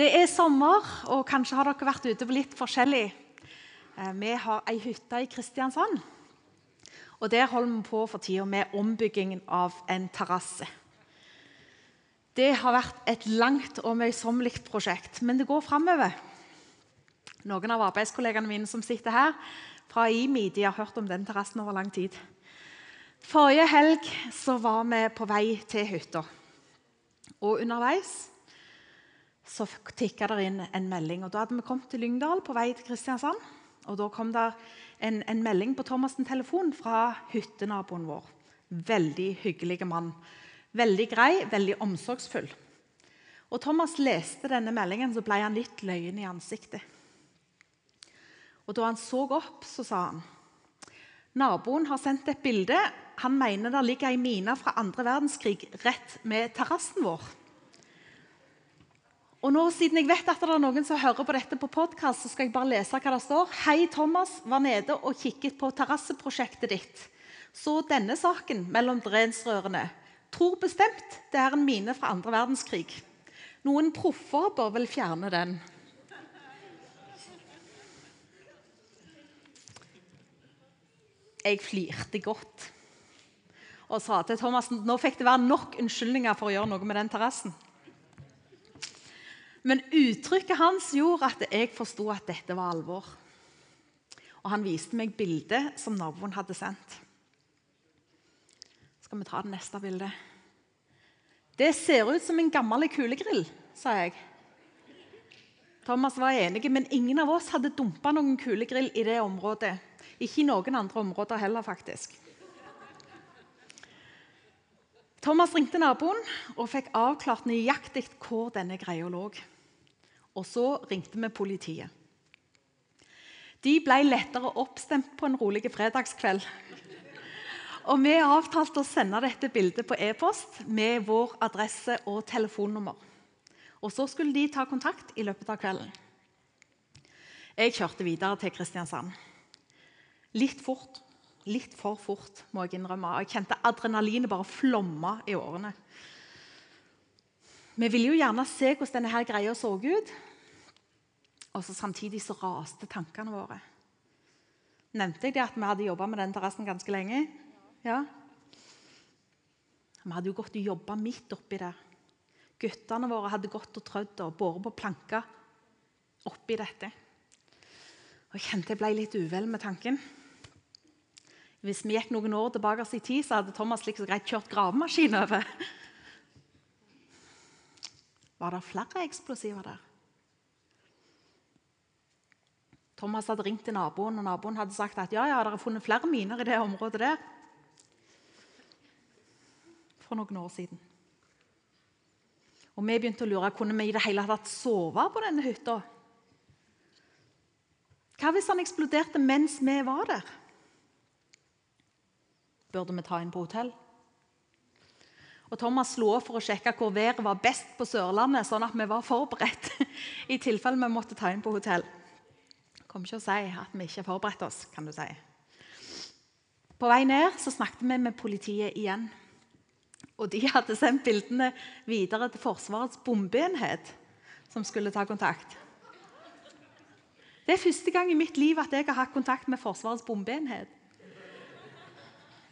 Det er sommer, og kanskje har dere vært ute på litt forskjellig. Eh, vi har ei hytte i Kristiansand. Og Der holder vi på for tida med ombyggingen av en terrasse. Det har vært et langt og møysommelig prosjekt, men det går framover. Noen av arbeidskollegene mine som sitter her, fra IMI, de har hørt om den terrassen over lang tid. Forrige helg var vi på vei til hytta. Og underveis så tikka det inn en melding. Og Da hadde vi kommet til Lyngdal på vei til Kristiansand. Og Da kom det en, en melding på Thomas' telefon fra hyttenaboen vår. Veldig hyggelig mann. Veldig grei, veldig omsorgsfull. Og Thomas leste denne meldingen, så ble han litt løyen i ansiktet. Og Da han så opp, så sa han Naboen har sendt et bilde. Han mener det ligger ei mine fra andre verdenskrig rett med terrassen vår. Og nå, Siden jeg vet at det er noen som hører på dette på podkast, skal jeg bare lese hva det står. Hei, Thomas var nede og kikket på terrasseprosjektet ditt. Så denne saken mellom drensrørene. Tror bestemt det er en mine fra andre verdenskrig. Noen proffer bør vel fjerne den. Jeg flirte godt og sa til Thomas nå fikk det være nok unnskyldninger for å gjøre noe med den terrassen. Men uttrykket hans gjorde at jeg forsto at dette var alvor. Og han viste meg bildet som naboen hadde sendt. Skal vi ta det neste bildet? Det ser ut som en gammel kulegrill, sa jeg. Thomas var enig, men ingen av oss hadde dumpa noen kulegrill i det området. Ikke i noen andre områder heller, faktisk. Thomas ringte naboen og fikk avklart nøyaktig hvor denne greia lå. Og så ringte vi politiet. De ble lettere oppstemt på en rolig fredagskveld. Og vi avtalte å sende dette bildet på e-post med vår adresse og telefonnummer. Og så skulle de ta kontakt i løpet av kvelden. Jeg kjørte videre til Kristiansand. Litt fort Litt for fort, må jeg innrømme. Jeg kjente adrenalinet bare flomme i årene. Vi ville jo gjerne se hvordan denne her greia så ut. Og så samtidig så raste tankene våre. Nevnte jeg det at vi hadde jobba med den terrassen ganske lenge? Ja. Vi hadde jo gått og jobba midt oppi der. Guttene våre hadde gått og trødd og båret på planka oppi dette. Og Jeg kjente jeg ble litt uvel med tanken. Hvis vi gikk noen år tilbake i tid, så hadde Thomas liksom greit kjørt gravemaskin over. Var det flere eksplosiver der? Thomas hadde ringt til naboen, og naboen hadde sagt at ja, ja, dere har funnet flere miner i det området der. For noen år siden. Og Vi begynte å lure kunne vi i det hele tatt sove på denne hytta. Hva hvis han eksploderte mens vi var der? Burde vi ta inn på hotell? Og Thomas slo opp for å sjekke hvor været var best på Sørlandet, sånn at vi var forberedt i tilfelle vi måtte ta inn på hotell. Kom ikke å si at vi ikke forberedte oss, kan du si. På vei ned så snakket vi med politiet igjen. Og de hadde sendt bildene videre til Forsvarets bombeenhet, som skulle ta kontakt. Det er første gang i mitt liv at jeg har hatt kontakt med Forsvarets bombeenhet.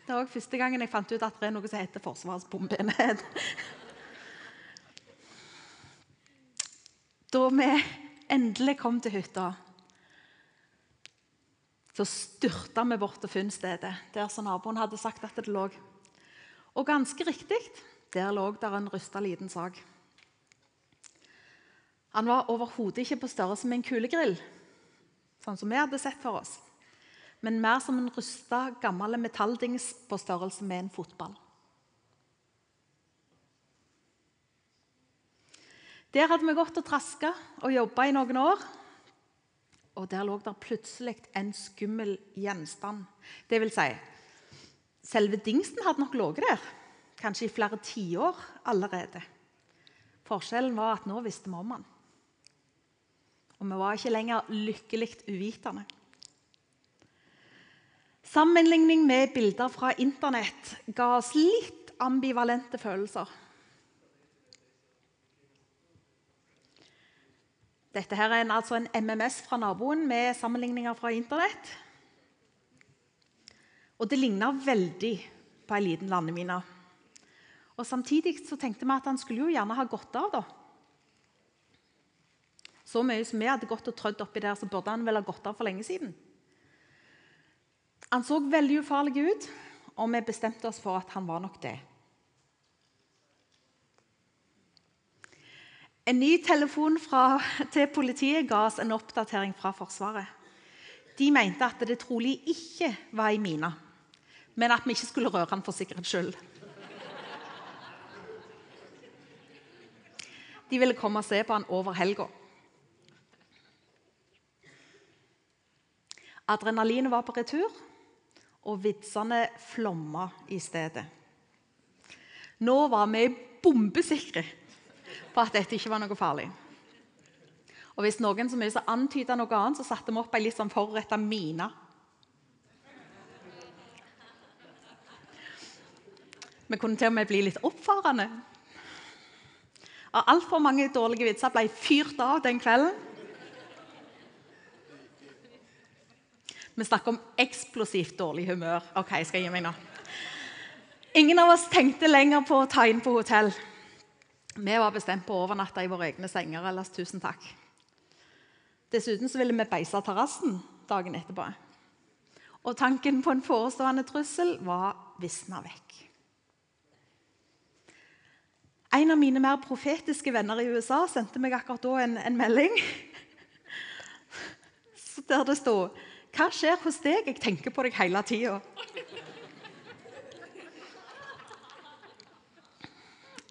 Det er òg første gangen jeg fant ut at det er noe som heter Forsvarets bombeenhet. Da vi endelig kom til hytta, så styrta vi bort til funnstedet, der som naboen hadde sagt at det lå. Og ganske riktig, der lå der en rysta liten sak. Han var overhodet ikke på størrelse med en kulegrill, sånn som vi hadde sett for oss men mer som en rusta, gammel metalldings på størrelse med en fotball. Der hadde vi gått og traska og jobba i noen år. Og der lå det plutselig en skummel gjenstand. Det vil si, selve dingsen hadde nok ligget der, kanskje i flere tiår allerede. Forskjellen var at nå visste vi om den. Og vi var ikke lenger lykkelig uvitende. Sammenligning med bilder fra Internett ga oss litt ambivalente følelser. Dette her er en, altså en MMS fra naboen med sammenligninger fra Internett. Og det ligna veldig på ei liten landemine. Og Samtidig så tenkte vi at han skulle jo gjerne ha godt av. da. Så mye som vi hadde gått og trødd oppi der, så burde han vel ha gått av for lenge siden. Han så veldig ufarlig ut, og vi bestemte oss for at han var nok det. En ny telefon fra, til politiet ga oss en oppdatering fra Forsvaret. De mente at det trolig ikke var ei mine, men at vi ikke skulle røre den for sikkerhets skyld. De ville komme og se på den over helga. Adrenalinet var på retur, og vitsene flomma i stedet. Nå var vi bombesikre på at dette ikke var noe farlig. Og Hvis noen som ville antyde noe annet, så satte vi opp ei litt sånn forretta mine. Vi kunne til og med bli litt oppfarende. Altfor mange dårlige vitser ble fyrt av den kvelden. Vi snakker om eksplosivt dårlig humør. Ok, jeg skal gi meg nå. Ingen av oss tenkte lenger på å ta inn på hotell. Vi var bestemt på å overnatte i våre egne senger. ellers tusen takk. Dessuten ville vi beise terrassen dagen etterpå. Og tanken på en forestående trussel var visna vekk. En av mine mer profetiske venner i USA sendte meg akkurat da en, en melding der det sto 'Hva skjer hos deg? Jeg tenker på deg hele tida'.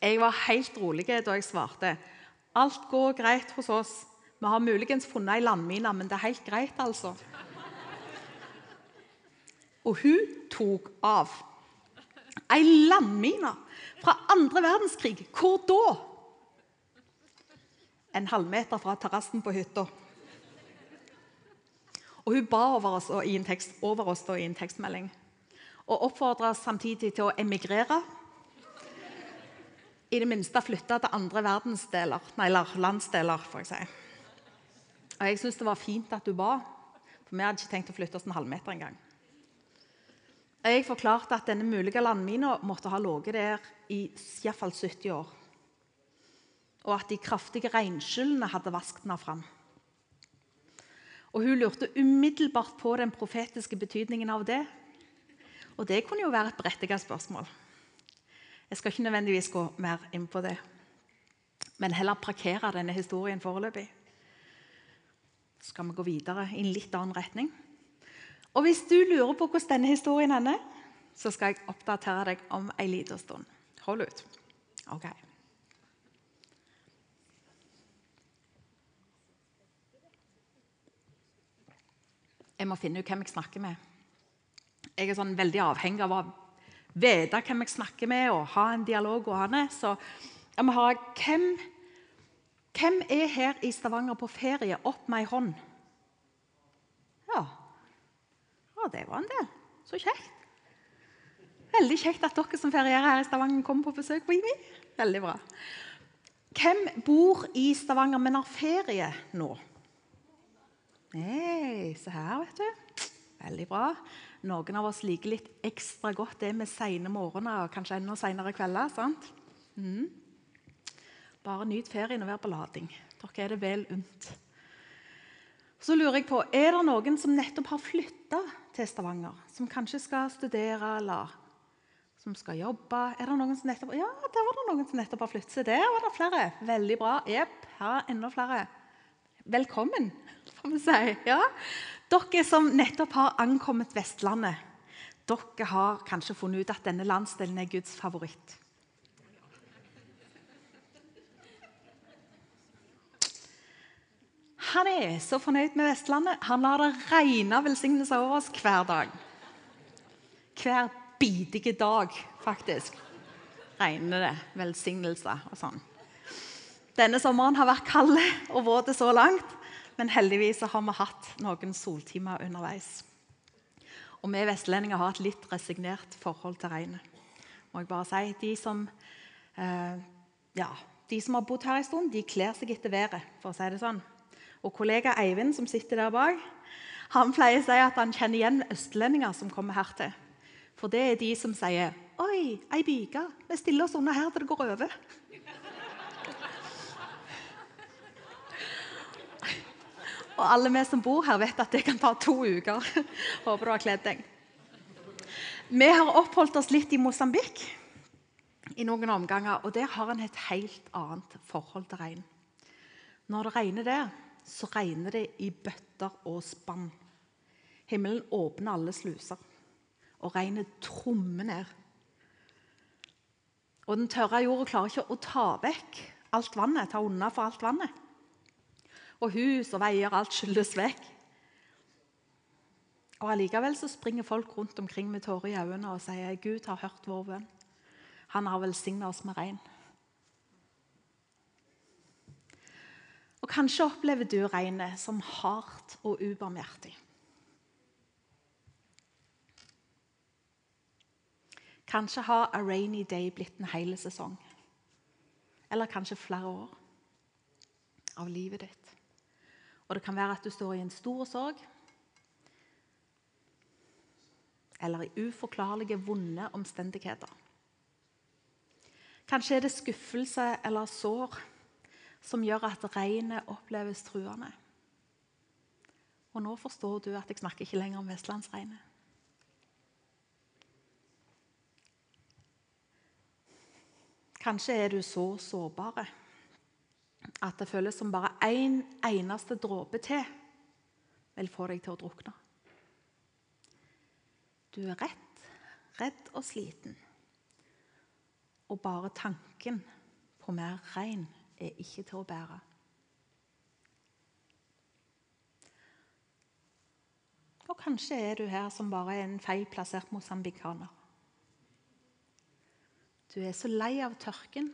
Jeg var helt rolig da jeg svarte. Alt går greit hos oss. Vi har muligens funnet ei landmine, men det er helt greit, altså. Og hun tok av. Ei landmine fra andre verdenskrig. Hvor da? En halvmeter fra terrassen på hytta. Og hun ba over oss tekst, over oss i en tekstmelding og oppfordra oss samtidig til å emigrere i det minste flytte til andre verdensdeler, nei, eller landsdeler. får jeg si. Og Jeg syns det var fint at hun ba, for vi hadde ikke tenkt å flytte oss en halvmeter engang. Jeg forklarte at denne mulige landmina måtte ha ligget der i iallfall 70 år. Og at de kraftige regnskyllene hadde vasket den fram. Og Hun lurte umiddelbart på den profetiske betydningen av det. Og det kunne jo være et berettiget spørsmål. Jeg skal ikke nødvendigvis gå mer inn på det, men heller parkere denne historien foreløpig. Så skal vi gå videre i en litt annen retning. Og Hvis du lurer på hvordan denne historien ender, så skal jeg oppdatere deg om en liten stund. Hold ut. Ok. Jeg må finne ut hvem jeg snakker med. Jeg er sånn veldig avhengig av å vite hvem jeg snakker med, og ha en dialog. gående. Så jeg må ha hvem, hvem er her i Stavanger på ferie? Opp med ei hånd. Ja. ja, det var en del. Så kjekt. Veldig kjekt at dere som ferierer her i Stavanger, kommer på besøk på IMI. Veldig bra. Hvem bor i Stavanger, men har ferie nå? Nei, se her, vet du. Veldig bra. Noen av oss liker litt ekstra godt det med sene morgener og kanskje enda senere kvelder. sant? Mm. Bare nyt ferien og vær på lading. Dere er det vel unt. Så lurer jeg på, Er det noen som nettopp har flytta til Stavanger? Som kanskje skal studere eller som skal jobbe? Er det noen som nettopp, ja, der var det noen som nettopp har flyttet. Der var det flere. Veldig bra. Jepp, her er enda flere. Velkommen, får vi si. Ja. Dere som nettopp har ankommet Vestlandet, dere har kanskje funnet ut at denne landsdelen er Guds favoritt. Han er så fornøyd med Vestlandet. Han lar det regne velsignelser over oss hver dag. Hver bidige dag, faktisk, regner det velsignelser og sånn. Denne sommeren har vært kald og våt så langt men heldigvis har vi hatt noen soltimer underveis. Og vi vestlendinger har et litt resignert forhold til regnet. Må jeg bare si. De som, eh, ja, de som har bodd her en stund, de kler seg etter været. for å si det sånn. Og kollega Eivind, som sitter der bak, han pleier å si at han kjenner igjen østlendinger som kommer her til. For det er de som sier 'Oi, ei byge. Vi stiller oss under her til det går over'. Og alle vi som bor her, vet at det kan ta to uker. Håper du har kledd deg. Vi har oppholdt oss litt i Mosambik i noen omganger, og der har en et helt annet forhold til regn. Når det regner der, så regner det i bøtter og spann. Himmelen åpner alle sluser, og regnet trommer ned. Og den tørre jorda klarer ikke å ta vekk alt vannet, ta unna for alt vannet og hus og veier, alt skylles vekk. Og Allikevel så springer folk rundt omkring med tårer i øynene og sier Gud har hørt vår bønn. Han har velsigna oss med regn. Og Kanskje opplever du regnet som hardt og ubarmhjertig. Kanskje har A Rainy Day blitt en hel sesong. Eller kanskje flere år av livet ditt. Og det kan være at du står i en stor sorg. Eller i uforklarlige, vonde omstendigheter. Kanskje er det skuffelse eller sår som gjør at regnet oppleves truende. Og nå forstår du at jeg snakker ikke lenger om vestlandsregnet. Kanskje er du så sårbare at det føles som bare en eneste dråpe til vil få deg til å drukne. Du er rett, redd og sliten. Og bare tanken på mer regn er ikke til å bære. Og kanskje er du her som bare er en feilplassert mosambikaner. Du er så lei av tørken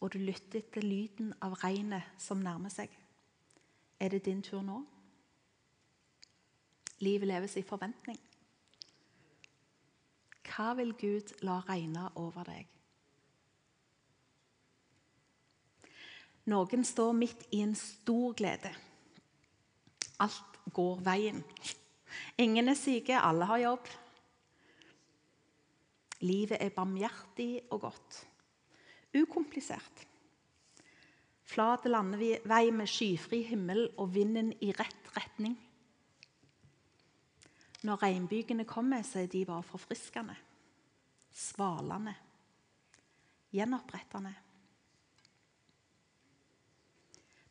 og du lytter til lyden av regnet som nærmer seg. Er det din tur nå? Livet leves i forventning. Hva vil Gud la regne over deg? Noen står midt i en stor glede. Alt går veien. Ingen er syke, alle har jobb. Livet er barmhjertig og godt ukomplisert. Flat landevei med skyfri himmel og vinden i rett retning. Når regnbygene kommer, så er de bare forfriskende, svalende, gjenopprettende.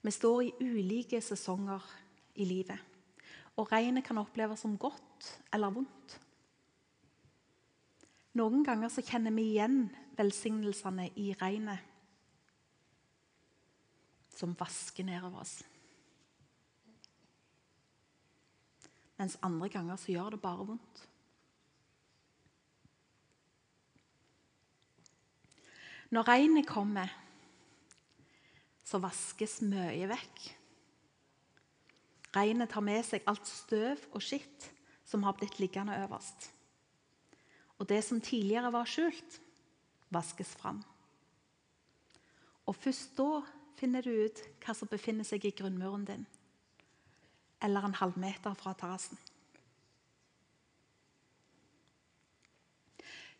Vi står i ulike sesonger i livet, og regnet kan oppleves som godt eller vondt. Noen ganger så kjenner vi igjen velsignelsene i regnet som vasker nedover oss. Mens andre ganger så gjør det bare vondt. Når regnet kommer, så vaskes mye vekk. Regnet tar med seg alt støv og skitt som har blitt liggende øverst. Og det som tidligere var skjult, vaskes fram. Og først da finner du ut hva som befinner seg i grunnmuren din, eller en halvmeter fra terrassen.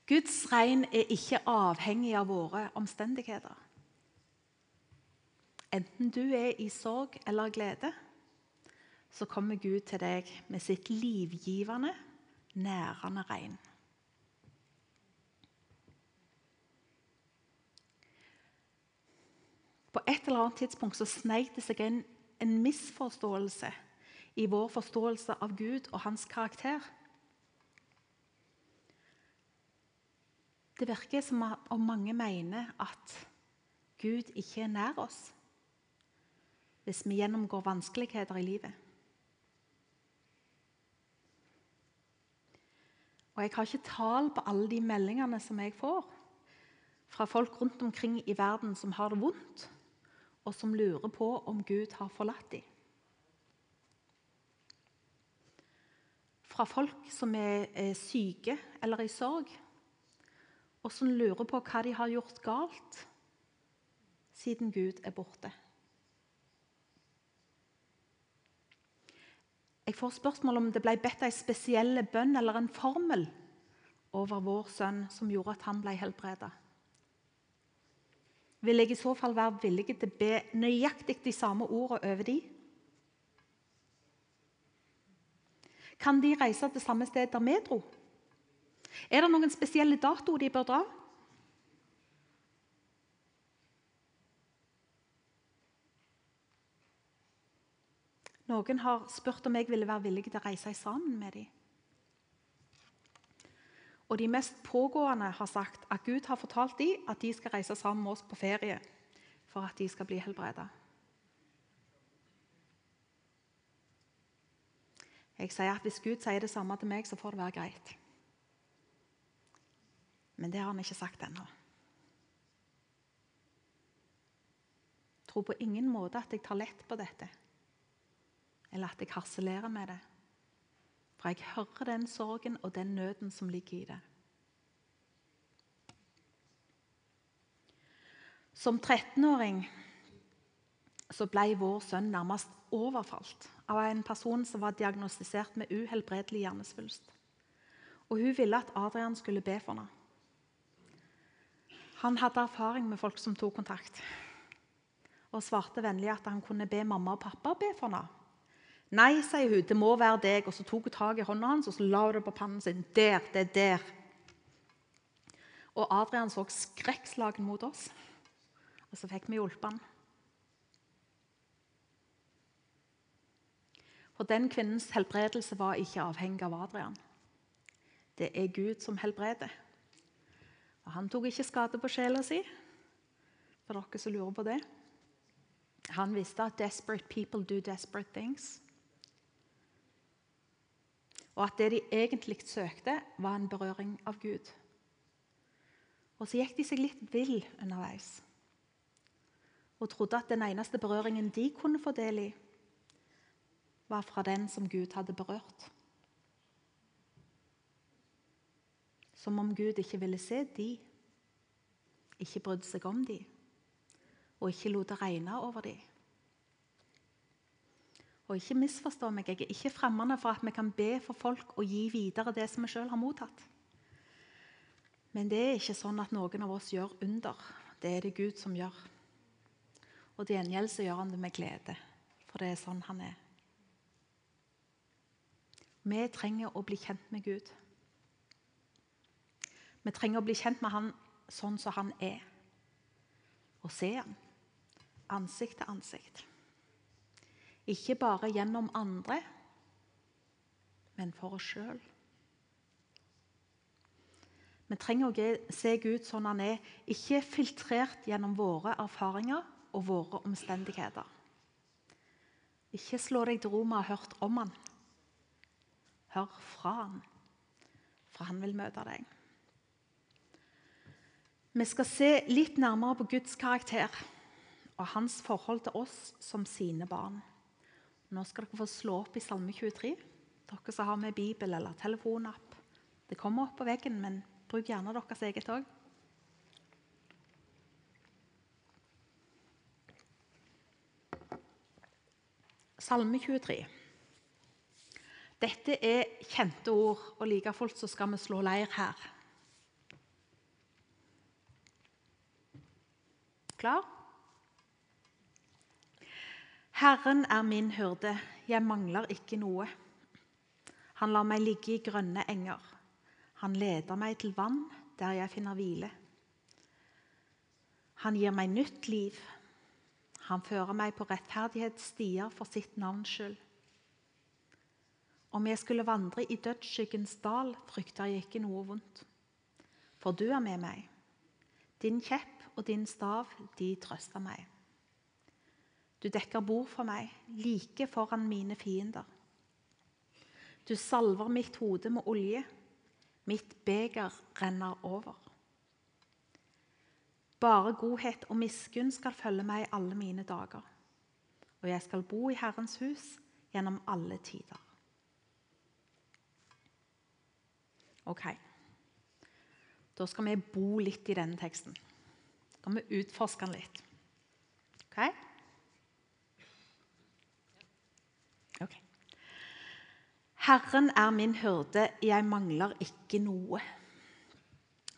Guds regn er ikke avhengig av våre omstendigheter. Enten du er i sorg eller glede, så kommer Gud til deg med sitt livgivende, nærende regn. På et eller annet tidspunkt så sneik det seg en, en misforståelse i vår forståelse av Gud og hans karakter. Det virker som om mange mener at Gud ikke er nær oss hvis vi gjennomgår vanskeligheter i livet. Og Jeg har ikke tall på alle de meldingene som jeg får fra folk rundt omkring i verden som har det vondt, og som lurer på om Gud har forlatt dem. Fra folk som er, syke eller i sorg, og som lurer på hva de har gjort galt siden Gud er borte. Jeg får spørsmål om det ble bedt ei spesiell bønn eller en formel over vår sønn som gjorde at han ble helbredet. Vil jeg i så fall være villig til å be nøyaktig de samme ordene over de? Kan de reise til samme sted der vi dro? Er det noen spesielle datoer de bør dra? Noen har spurt om jeg ville være villig til å reise sammen med dem. Og de mest pågående har sagt at Gud har fortalt dem at de skal reise sammen med oss på ferie for at de skal bli helbreda. Jeg sier at Hvis Gud sier det samme til meg, så får det være greit. Men det har han ikke sagt ennå. Jeg tror på ingen måte at jeg tar lett på dette eller at jeg harselerer med det. For jeg hører den sorgen og den nøden som ligger i det. Som 13-åring så ble vår sønn nærmest overfalt av en person som var diagnostisert med uhelbredelig hjernesvulst. Og Hun ville at Adrian skulle be for henne. Han hadde erfaring med folk som tok kontakt, og svarte vennlig at han kunne be mamma og pappa be for henne. Nei, sier hun, det må være deg. Og så tok hun tak i hånda hans og så la hun det på pannen sin. Der, det er der. Og Adrian så skrekkslagen mot oss, og så fikk vi hjulpet han. For den kvinnens helbredelse var ikke avhengig av Adrian. Det er Gud som helbreder. Og han tok ikke skade på sjela si, for dere som lurer på det. Han visste at 'desperate people do desperate things' og at det de egentlig søkte, var en berøring av Gud. Og så gikk de seg litt vill underveis og trodde at den eneste berøringen de kunne få del i, var fra den som Gud hadde berørt. Som om Gud ikke ville se de, ikke brydde seg om de, og ikke lot det regne over de. Og ikke misforstå meg, jeg er ikke fremmende for at vi kan be for folk og gi videre det som vi sjøl har mottatt. Men det er ikke sånn at noen av oss gjør under. Det er det Gud som gjør. Og til gjengjeld så gjør han det med glede, for det er sånn han er. Vi trenger å bli kjent med Gud. Vi trenger å bli kjent med Han sånn som han er, og se han, ansikt til ansikt. Ikke bare gjennom andre, men for oss sjøl. Vi trenger å se Gud sånn han er, ikke filtrert gjennom våre erfaringer og våre omstendigheter. Ikke slå deg til ro med å ha hørt om han. Hør fra han, for han vil møte deg. Vi skal se litt nærmere på Guds karakter og hans forhold til oss som sine barn. Nå skal dere få slå opp i Salme 23, dere som har med Bibel eller telefonapp. Det kommer opp på veggen, men bruk gjerne deres eget òg. Salme 23. Dette er kjente ord, og like fullt så skal vi slå leir her. Klar? Herren er min hyrde, jeg mangler ikke noe. Han lar meg ligge i grønne enger. Han leder meg til vann der jeg finner hvile. Han gir meg nytt liv. Han fører meg på rettferdighetsstier for sitt navns skyld. Om jeg skulle vandre i dødsskyggens dal, frykter jeg ikke noe vondt. For du er med meg. Din kjepp og din stav, de trøster meg. Du dekker bord for meg, like foran mine fiender. Du salver mitt hode med olje. Mitt beger renner over. Bare godhet og miskunn skal følge meg alle mine dager. Og jeg skal bo i Herrens hus gjennom alle tider. Ok. Da skal vi bo litt i denne teksten. Da skal vi utforske den litt. Ok? Herren er min hyrde, jeg mangler ikke noe.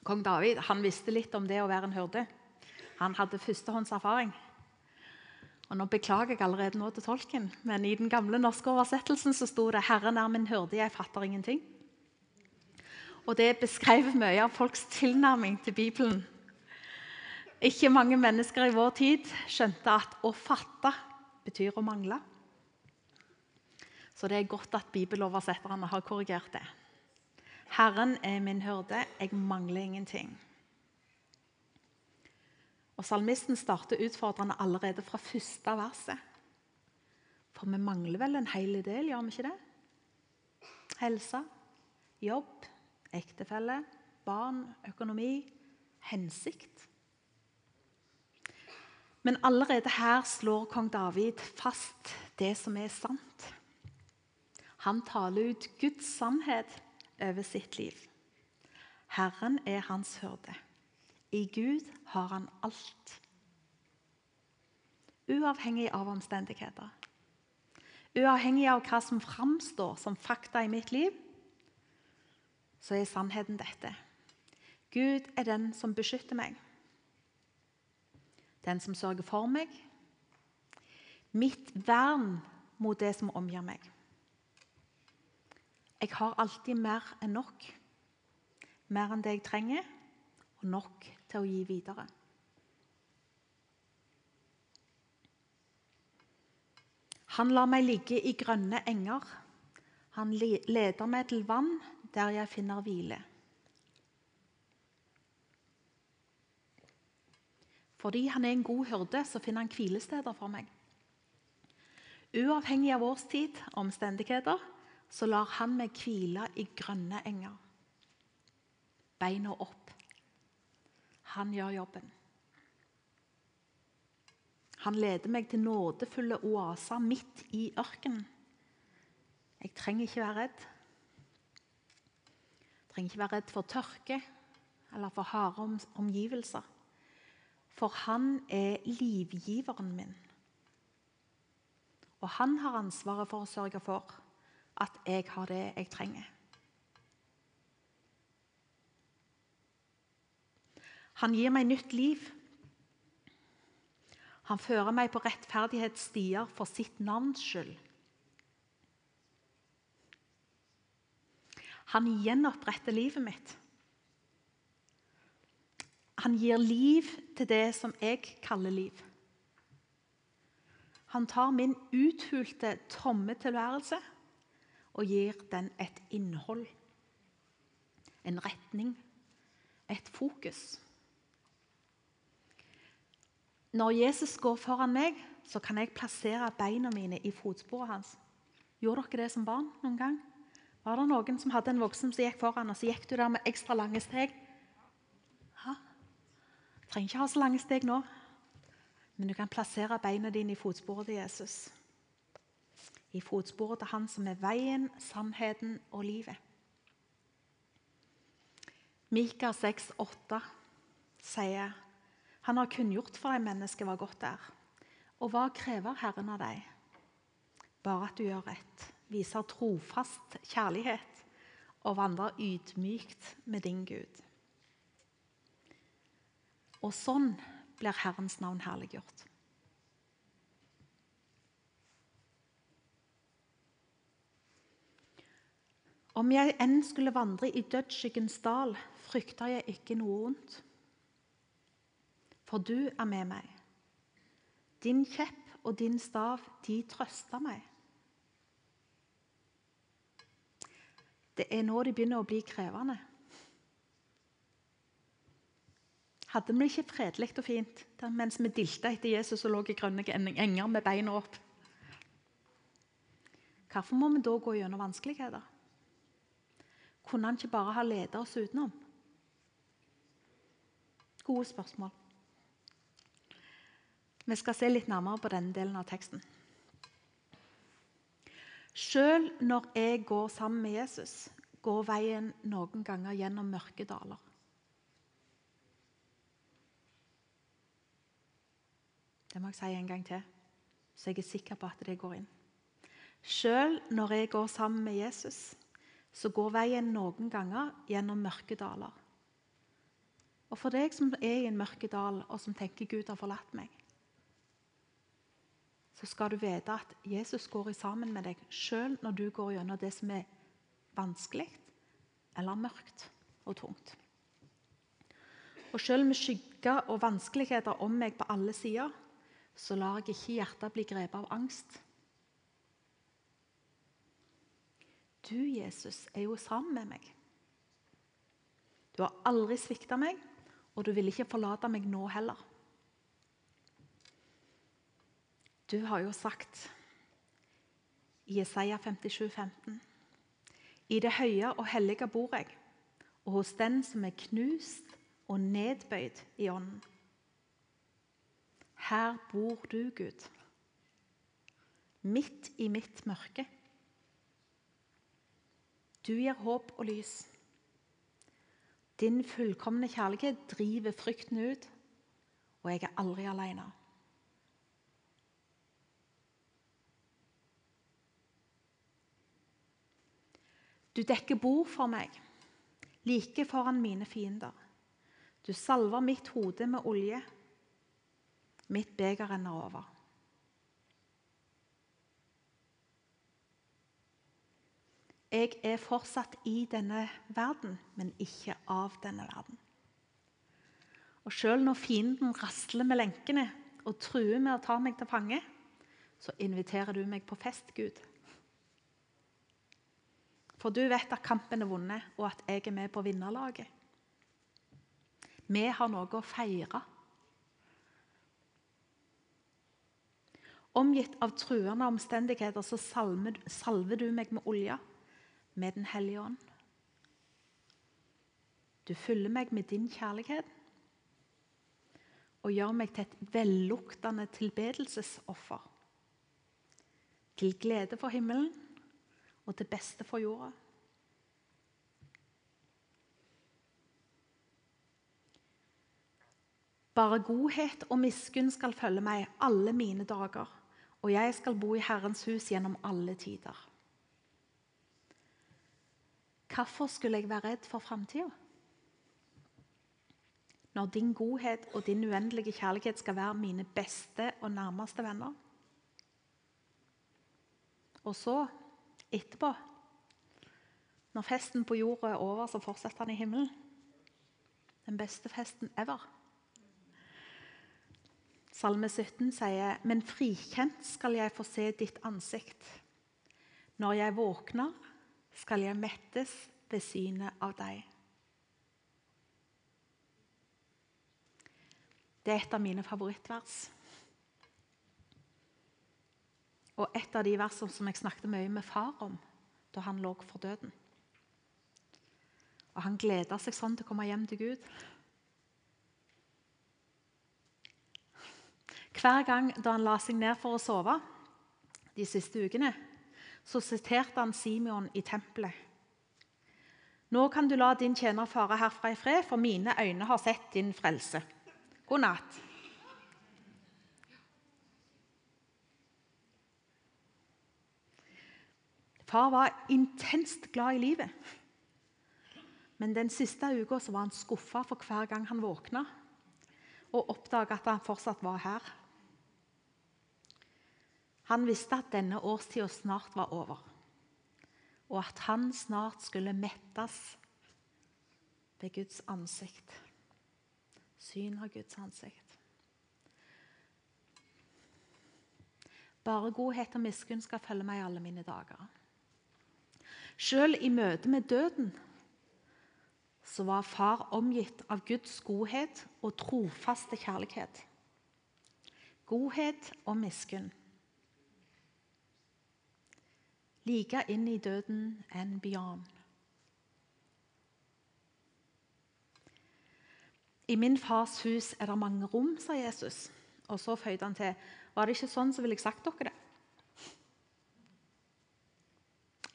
Kong David han visste litt om det å være en hyrde. Han hadde førstehåndserfaring. Og Nå beklager jeg allerede nå til tolken, men i den gamle norske oversettelsen så sto det 'Herren er min hyrde, jeg fatter ingenting'. Og Det beskrev mye av folks tilnærming til Bibelen. Ikke mange mennesker i vår tid skjønte at å fatte betyr å mangle. Så det er godt at bibeloversetterne har korrigert det. Herren er min hyrde, jeg mangler ingenting. Og Salmisten starter utfordrende allerede fra første verset. For vi mangler vel en hel del, gjør vi ikke det? Helse, jobb, ektefelle, barn, økonomi, hensikt. Men allerede her slår kong David fast det som er sant. Han taler ut Guds sannhet over sitt liv. Herren er hans hyrde. I Gud har han alt. Uavhengig av omstendigheter. Uavhengig av hva som framstår som fakta i mitt liv, så er sannheten dette. Gud er den som beskytter meg. Den som sørger for meg. Mitt vern mot det som omgir meg. Jeg har alltid mer enn nok. Mer enn det jeg trenger, og nok til å gi videre. Han lar meg ligge i grønne enger. Han leder meg til vann der jeg finner hvile. Fordi han er en god hyrde, så finner han hvilesteder for meg. Uavhengig av årstid og omstendigheter så lar han meg hvile i grønne enger. Beina opp han gjør jobben. Han leder meg til nådefulle oaser midt i ørkenen. Jeg trenger ikke være redd. Jeg trenger ikke være redd for tørke eller for harde omgivelser. For han er livgiveren min. Og han har ansvaret for å sørge for at jeg har det jeg trenger. Han gir meg nytt liv. Han fører meg på rettferdighetsstier for sitt navns skyld. Han gjenoppretter livet mitt. Han gir liv til det som jeg kaller liv. Han tar min uthulte, tomme tilværelse og gir den et innhold, en retning, et fokus. Når Jesus går foran meg, så kan jeg plassere beina mine i fotsporet hans. Gjorde dere det som barn noen gang? Var det noen som hadde en voksen som gikk foran, og så gikk du der med ekstra lange steg? Ha? Trenger ikke ha så lange steg nå, men du kan plassere beina dine i fotsporet til Jesus. I fotsporet til Han som er veien, sannheten og livet. Mika 6,8 sier han har kunngjort for deg mennesket hva godt er. Og hva krever Herren av deg? Bare at du gjør rett, viser trofast kjærlighet og vandrer ydmykt med din Gud. Og sånn blir Herrens navn herliggjort. Om jeg enn skulle vandre i dødsskyggens dal, frykter jeg ikke noe vondt for du er med meg. Din kjepp og din stav, de trøster meg. Det er nå de begynner å bli krevende. Hadde vi ikke fredelig og fint mens vi dilta etter Jesus og lå i grønne enger med beina opp? Hvorfor må vi da gå gjennom vanskeligheter? Kunne han ikke bare ha ledet oss utenom? Gode spørsmål. Vi skal se litt nærmere på denne delen av teksten. Selv når jeg går sammen med Jesus, går veien noen ganger gjennom mørke daler. Det må jeg si en gang til, så jeg er sikker på at det går inn. Sjøl når jeg går sammen med Jesus, så går veien noen ganger gjennom mørke daler. Og for deg som er i en mørke dal, og som tenker Gud har forlatt meg, så skal du vite at Jesus går sammen med deg sjøl når du går gjennom det som er vanskelig eller mørkt og tungt. Og sjøl med skygger og vanskeligheter om meg på alle sider, så lar jeg ikke hjertet bli grepet av angst. Du, Jesus, er jo sammen med meg. Du har aldri svikta meg, og du vil ikke forlate meg nå heller. Du har jo sagt i Jesaja 57, 15, I det høye og hellige bor jeg, og hos den som er knust og nedbøyd i ånden. Her bor du, Gud, midt i mitt mørke. Du gir håp og lys. Din fullkomne kjærlighet driver frykten ut, og jeg er aldri alene. Du dekker bord for meg, like foran mine fiender. Du salver mitt hode med olje. Mitt beger renner over. Jeg er fortsatt i denne verden, men ikke av denne verden. Og Selv når fienden rasler med lenkene og truer med å ta meg til fange, så inviterer du meg på fest, Gud. For du vet at kampen er vunnet, og at jeg er med på vinnerlaget. Vi har noe å feire. Omgitt av truende omstendigheter så salver, du meg med olje, med Den hellige ånd. Du fyller meg med din kjærlighet og gjør meg til et velluktende tilbedelsesoffer. Til glede for himmelen og til beste for jorda. Bare godhet og miskunn skal følge meg alle mine dager, og jeg skal bo i Herrens hus gjennom alle tider. Hvorfor skulle jeg være redd for framtida? Når din godhet og din uendelige kjærlighet skal være mine beste og nærmeste venner. Og så etterpå. Når festen på jorda er over, så fortsetter han i himmelen. Den beste festen ever. Salme 17 sier, 'Men frikjent skal jeg få se ditt ansikt.' 'Når jeg våkner, skal jeg mettes ved synet av deg.' Det er et av mine favorittvers. Og et av de versene som jeg snakket mye med far om da han lå for døden. Og Han gleda seg sånn til å komme hjem til Gud. Hver gang da han la seg ned for å sove de siste ukene, så siterte han Simeon i tempelet. Nå kan du la din tjener fare herfra i fred, for mine øyne har sett din frelse. God natt. Far var intenst glad i livet. Men den siste uka var han skuffa for hver gang han våkna og oppdaga at han fortsatt var her. Han visste at denne årstida snart var over, og at han snart skulle mettes ved Guds ansikt. Syn av Guds ansikt. Bare godhet og miskunn skal følge meg alle mine dager. Selv i møte med døden så var far omgitt av Guds godhet og trofaste kjærlighet. Godhet og miskunn. Like inn i døden enn beyond. I min fars hus er det mange rom, sa Jesus. Og så føyde han til. Var det ikke sånn, så ville jeg sagt dere det.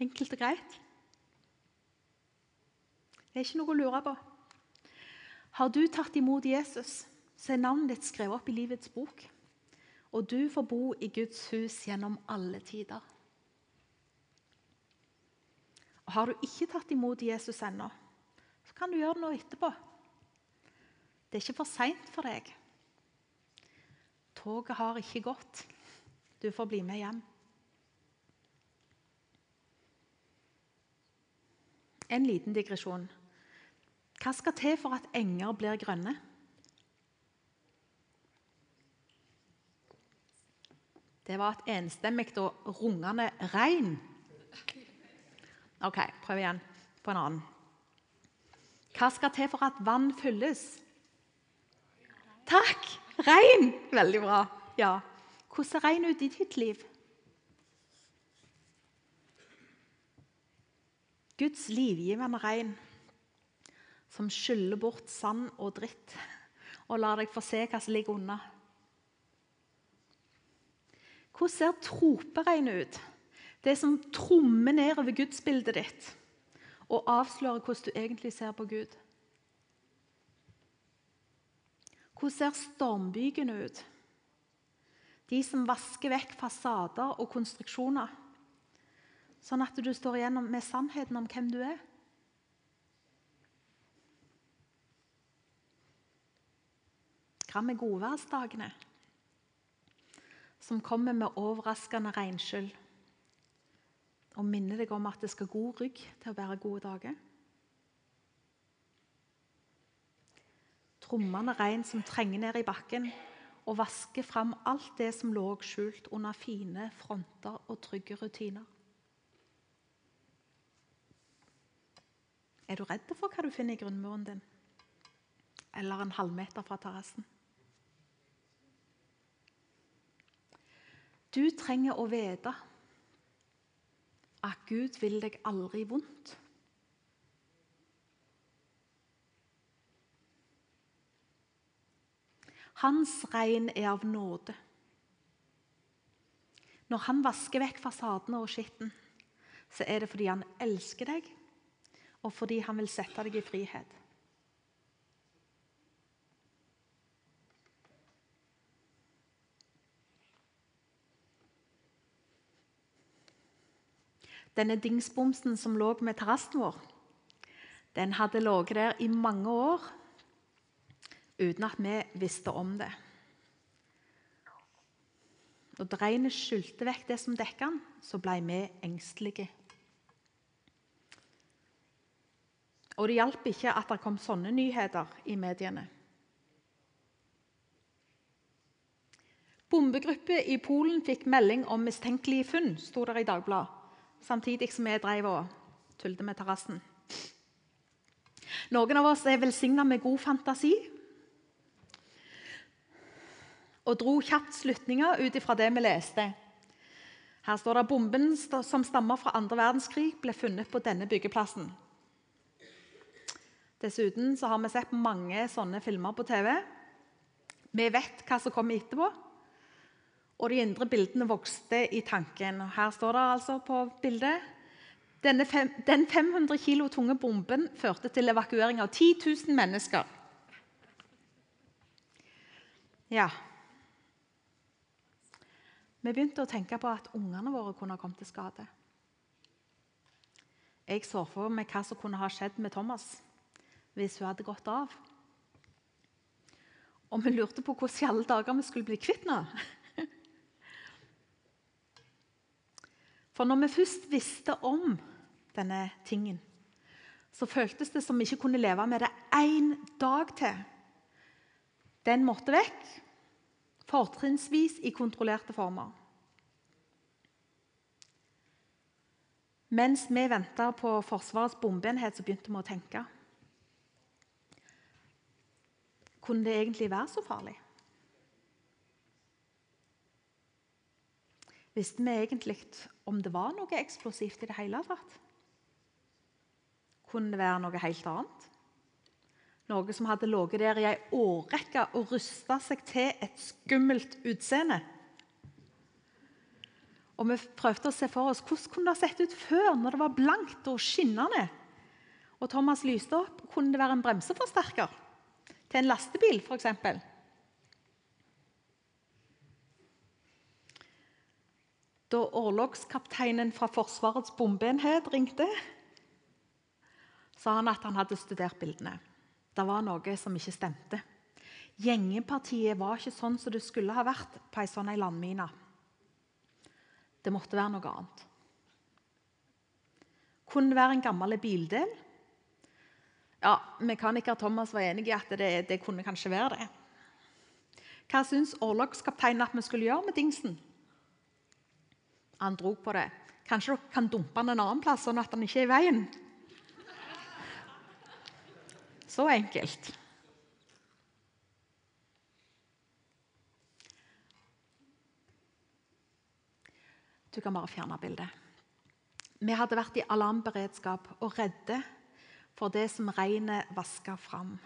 Enkelt og greit. Det er ikke noe å lure på. Har du tatt imot Jesus, så er navnet ditt skrevet opp i livets bok. Og du får bo i Guds hus gjennom alle tider. Og Har du ikke tatt imot Jesus ennå, så kan du gjøre det nå etterpå. Det er ikke for seint for deg. Toget har ikke gått. Du får bli med hjem. En liten digresjon. Hva skal til for at enger blir grønne? Det var et enstemmig og rungende regn. OK, prøv igjen på en annen. Hva skal til for at vann fylles? Takk! Regn! Veldig bra. Ja. Hvordan ser regn ut i ditt liv? Guds livgivende regn som skyller bort sand og dritt og lar deg få se hva som ligger unna. Hvordan ser troperegnet ut? Det som trommer nedover gudsbildet ditt og avslører hvordan du egentlig ser på Gud. Hvordan ser stormbygene ut? De som vasker vekk fasader og konstruksjoner, sånn at du står igjennom med sannheten om hvem du er. Hva med godværsdagene? som kommer med overraskende regnskyll og minner deg om at det skal god rygg til å bære gode dager. Trommende regn som trenger ned i bakken og vasker fram alt det som lå skjult under fine fronter og trygge rutiner. Er du redd for hva du finner i grunnmuren din? Eller en halvmeter fra terrassen? Du trenger å vite at Gud vil deg aldri vondt. Hans regn er av nåde. Når han vasker vekk fasadene og skitten, så er det fordi han elsker deg, og fordi han vil sette deg i frihet. Denne dingsbomsen som lå med terrassen vår, den hadde ligget der i mange år uten at vi visste om det. Når regnet skylte vekk det som dekket den, så ble vi engstelige. Og det hjalp ikke at det kom sånne nyheter i mediene. Bombegruppe i Polen fikk melding om mistenkelige funn, sto der i Dagbladet samtidig som vi drev og tullte med terrassen. Noen av oss er velsigna med god fantasi og dro kjapt slutninger ut ifra det vi leste. Her står det at bomben som stammer fra andre verdenskrig, ble funnet på denne byggeplassen. Dessuten har vi sett mange sånne filmer på TV. Vi vet hva som kommer etterpå og de indre bildene vokste i tanken. Her står det altså på bildet fem, Den 500 kilo tunge bomben førte til evakuering av 10 000 mennesker. Ja Vi begynte å tenke på at ungene våre kunne ha kommet til skade. Jeg så for meg hva som kunne ha skjedd med Thomas hvis hun hadde gått av. Og vi lurte på hvordan i alle dager vi skulle bli kvitt henne. For når vi først visste om denne tingen, så føltes det som vi ikke kunne leve med det én dag til. Den måtte vekk, fortrinnsvis i kontrollerte former. Mens vi venta på Forsvarets bombeenhet, så begynte vi å tenke. Kunne det egentlig være så farlig? Visste vi egentlig om det var noe eksplosivt i det hele tatt? Kunne det være noe helt annet? Noe som hadde ligget der i ei årrekke og rusta seg til et skummelt utseende? Og Vi prøvde å se for oss hvordan kunne det ha sett ut før, når det var blankt og skinnende. Og Thomas lyste opp. Kunne det være en bremseforsterker til en lastebil, f.eks.? Da orlogskapteinen fra Forsvarets bombeenhet ringte, sa han at han hadde studert bildene. Det var noe som ikke stemte. Gjengepartiet var ikke sånn som det skulle ha vært på ei sånn landmine. Det måtte være noe annet. Kunne det være en gammel bildel? Ja, Mekaniker Thomas var enig i at det, det kunne kanskje være det. Hva syns orlogskapteinen at vi skulle gjøre med dingsen? Han dro på det. Kanskje dere kan dumpe han en annen plass, sånn at han ikke er i veien? Så enkelt. Du kan bare fjerne bildet. Vi hadde vært i alarmberedskap og redde for det som regnet vaska fram.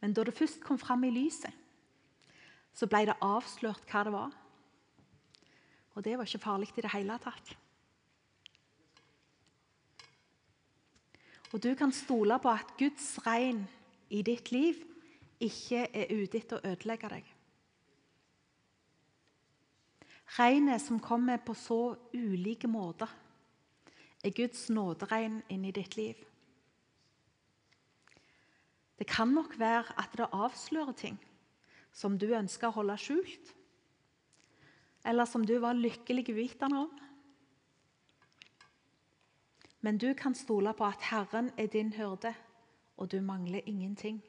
Men da det først kom fram i lyset, så ble det avslørt hva det var. Og det var ikke farlig i det hele tatt. Og du kan stole på at Guds regn i ditt liv ikke er ute etter å ødelegge deg. Regnet som kommer på så ulike måter, er Guds nåderegn inn i ditt liv. Det kan nok være at det avslører ting som du ønsker å holde skjult, eller som du var lykkelig uvitende om. Men du kan stole på at Herren er din hyrde, og du mangler ingenting.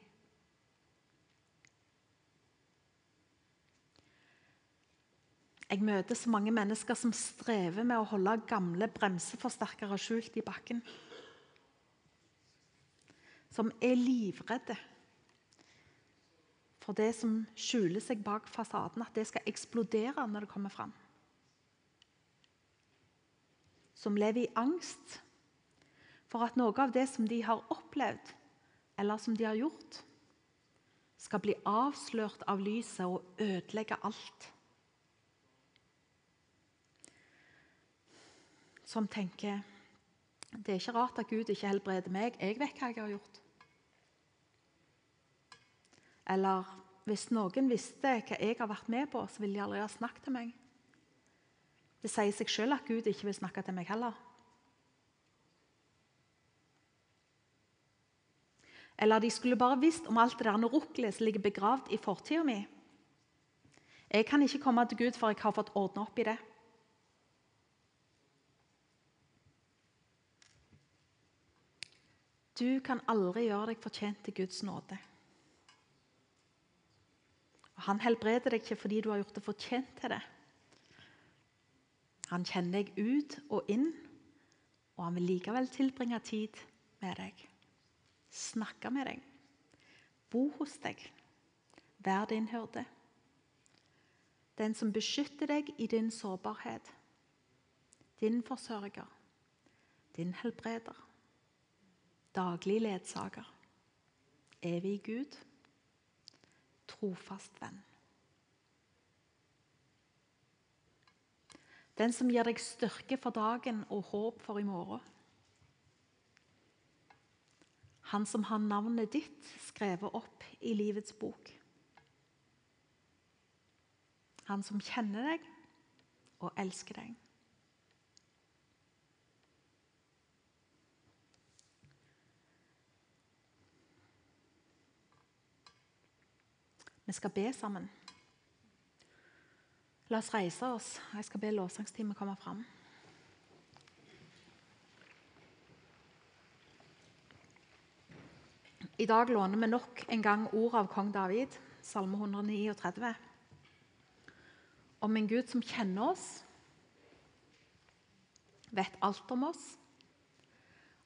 Jeg møter så mange mennesker som strever med å holde gamle bremseforsterkere skjult i bakken. Som er livredde for det som skjuler seg bak fasaden, at det skal eksplodere når det kommer fram. Som lever i angst for at noe av det som de har opplevd, eller som de har gjort, skal bli avslørt av lyset og ødelegge alt. som tenker det er ikke rart at Gud ikke helbreder meg. Jeg vet hva jeg har gjort. Eller hvis noen visste hva jeg har vært med på, så ville de aldri ha snakket til meg. Det sier seg selv at Gud ikke vil snakke til meg heller. Eller de skulle bare visst om alt det der norukkelige som ligger begravd i fortida mi. Jeg kan ikke komme til Gud før jeg har fått ordna opp i det. Du kan aldri gjøre deg fortjent til Guds nåde. Han helbreder deg ikke fordi du har gjort det fortjent til det. Han kjenner deg ut og inn, og han vil likevel tilbringe tid med deg. Snakke med deg. Bo hos deg. Vær din hyrde. Den som beskytter deg i din sårbarhet. Din forsørger. Din helbreder daglig ledsager, evig Gud, trofast venn. Den som gir deg styrke for dagen og håp for i morgen. Han som har navnet ditt skrevet opp i livets bok. Han som kjenner deg og elsker deg. Vi skal be sammen. La oss reise oss. Jeg skal be lovsangsteamet komme fram. I dag låner vi nok en gang ord av kong David, salme 139. Om en Gud som kjenner oss, vet alt om oss,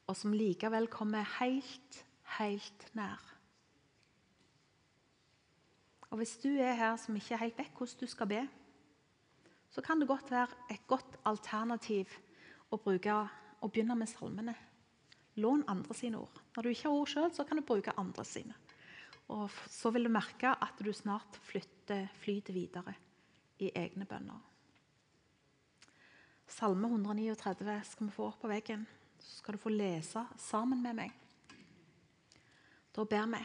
og som likevel kommer helt, helt nær. Og Hvis du er her som ikke helt vet hvordan du skal be, så kan det godt være et godt alternativ å, bruke, å begynne med salmene. Lån andre sine ord. Når du ikke har ord sjøl, kan du bruke andre sine. Og Så vil du merke at du snart flytter, flyter videre i egne bønner. Salme 139 skal vi få opp på veggen. Så skal du få lese sammen med meg. Da ber vi.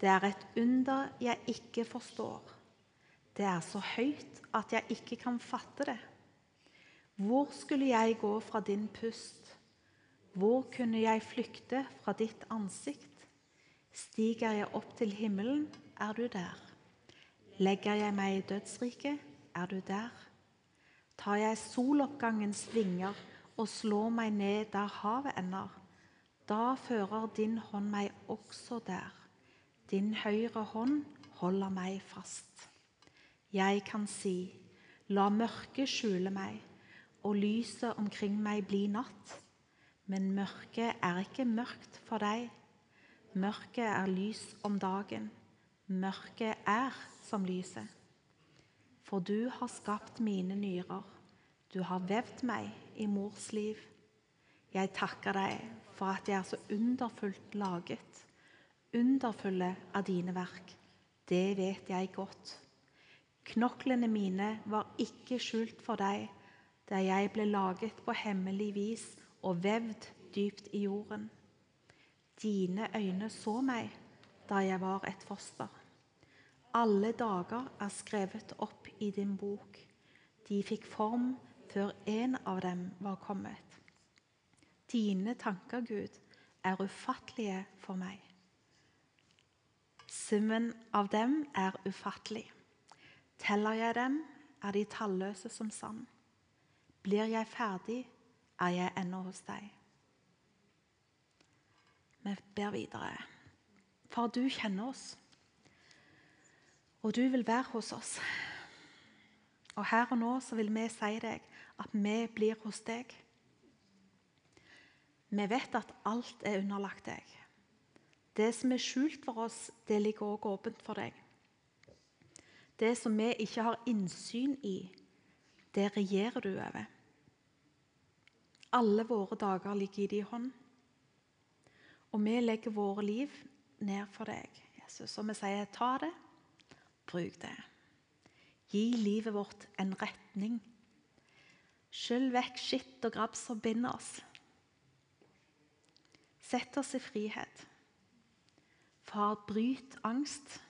Det er et under jeg ikke forstår. Det er så høyt at jeg ikke kan fatte det. Hvor skulle jeg gå fra din pust? Hvor kunne jeg flykte fra ditt ansikt? Stiger jeg opp til himmelen, er du der. Legger jeg meg i dødsriket, er du der. Tar jeg soloppgangens vinger og slår meg ned der havet ender, da fører din hånd meg også der. Din høyre hånd holder meg fast. Jeg kan si, la mørket skjule meg, og lyset omkring meg bli natt. Men mørket er ikke mørkt for deg. Mørket er lys om dagen. Mørket er som lyset. For du har skapt mine nyrer. Du har vevd meg i mors liv. Jeg takker deg for at jeg er så underfullt laget. Underfulle av dine verk. Det vet jeg godt. Knoklene mine var ikke skjult for deg da jeg ble laget på hemmelig vis og vevd dypt i jorden. Dine øyne så meg da jeg var et foster. Alle dager er skrevet opp i din bok. De fikk form før en av dem var kommet. Dine tanker, Gud, er ufattelige for meg. Summen av dem er ufattelig. Teller jeg dem, er de talløse som sand. Blir jeg ferdig, er jeg ennå hos deg. Vi ber videre. For du kjenner oss, og du vil være hos oss. Og her og nå så vil vi si deg at vi blir hos deg. Vi vet at alt er underlagt deg. Det som er skjult for oss, det ligger også åpent for deg. Det som vi ikke har innsyn i, det regjerer du over. Alle våre dager ligger i din hånd. Og vi legger våre liv ned for deg, Jesus. Og vi sier, ta det, bruk det. Gi livet vårt en retning. Skyll vekk skitt og grabb som binder oss. Sett oss i frihet. Far, bryt angst.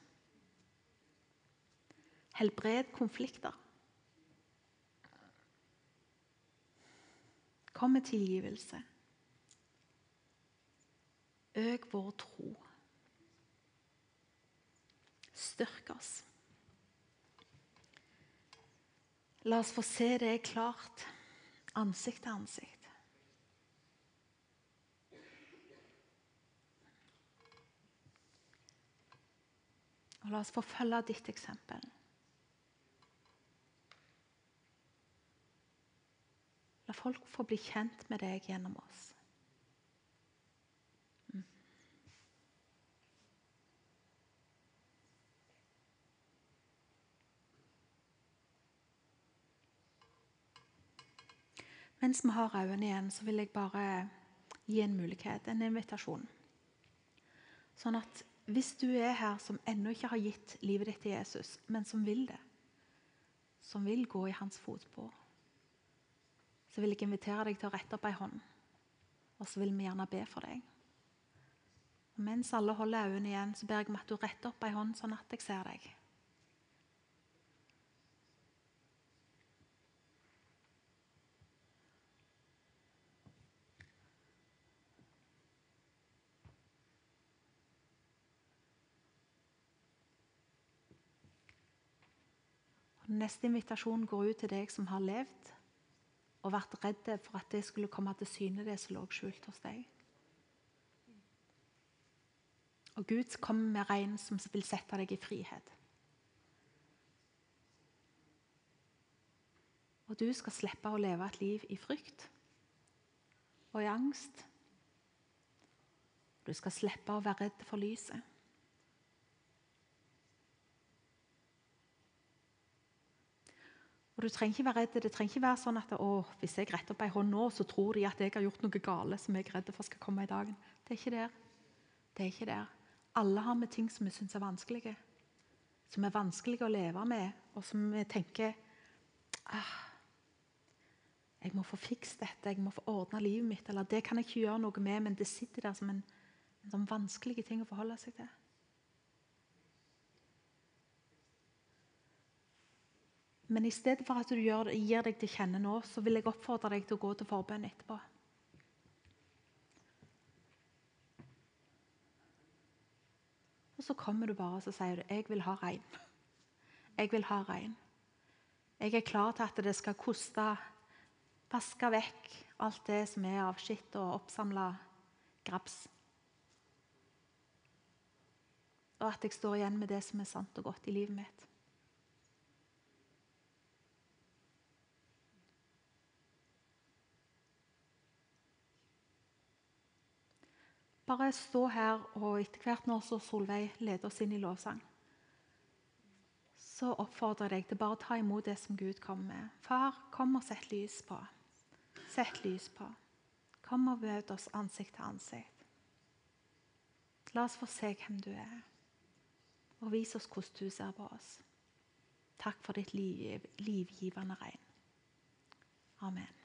Helbred konflikter. Kom med tilgivelse. Øk vår tro. Styrk oss. La oss få se det klart, ansikt til ansikt. Og la oss få følge ditt eksempel. La folk få bli kjent med deg gjennom oss. Mens vi har øynene igjen, så vil jeg bare gi en mulighet, en invitasjon. Sånn at hvis du er her som ennå ikke har gitt livet ditt til Jesus, men som vil det, som vil gå i hans fotspor, så vil jeg invitere deg til å rette opp ei hånd. Og så vil vi gjerne be for deg. Og mens alle holder øynene igjen, så ber jeg om at du retter opp ei hånd, sånn at jeg ser deg. Neste invitasjon går ut til deg som har levd og vært redd for at det skulle komme til syne, det som lå skjult hos deg. Og Gud kommer med regn som vil sette deg i frihet. Og du skal slippe å leve et liv i frykt og i angst. Du skal slippe å være redd for lyset. Og du trenger ikke være redd. Det trenger ikke være sånn at å, hvis jeg retter opp ei hånd nå, så tror de at jeg har gjort noe gale som jeg er redd for skal komme i dagen. Det er ikke der. Det er ikke der. Alle har vi ting som vi syns er vanskelige. Som er vanskelige å leve med, og som vi tenker ah, Jeg må få fikst dette, jeg må få ordna livet mitt. Eller det kan jeg ikke gjøre noe med, men det sitter der som en, en sånn vanskelig ting å forholde seg til. Men i stedet for at du gir deg til kjenne nå, så vil jeg oppfordre deg til å gå til forbønn etterpå. Og så kommer du bare og sier du, 'Jeg vil ha regn'. Jeg vil ha regn. Jeg er klar til at det skal koste vaske vekk alt det som er av skitt og oppsamla grabs. Og at jeg står igjen med det som er sant og godt i livet mitt. Bare stå her, og etter hvert når så Solveig leder oss inn i lovsang, så oppfordrer jeg deg til bare å ta imot det som Gud kommer med. Far, kom og sett lys på. Sett lys på. Kom og møt oss ansikt til ansikt. La oss få se hvem du er, og vis oss hvordan du ser på oss. Takk for ditt liv, livgivende regn. Amen.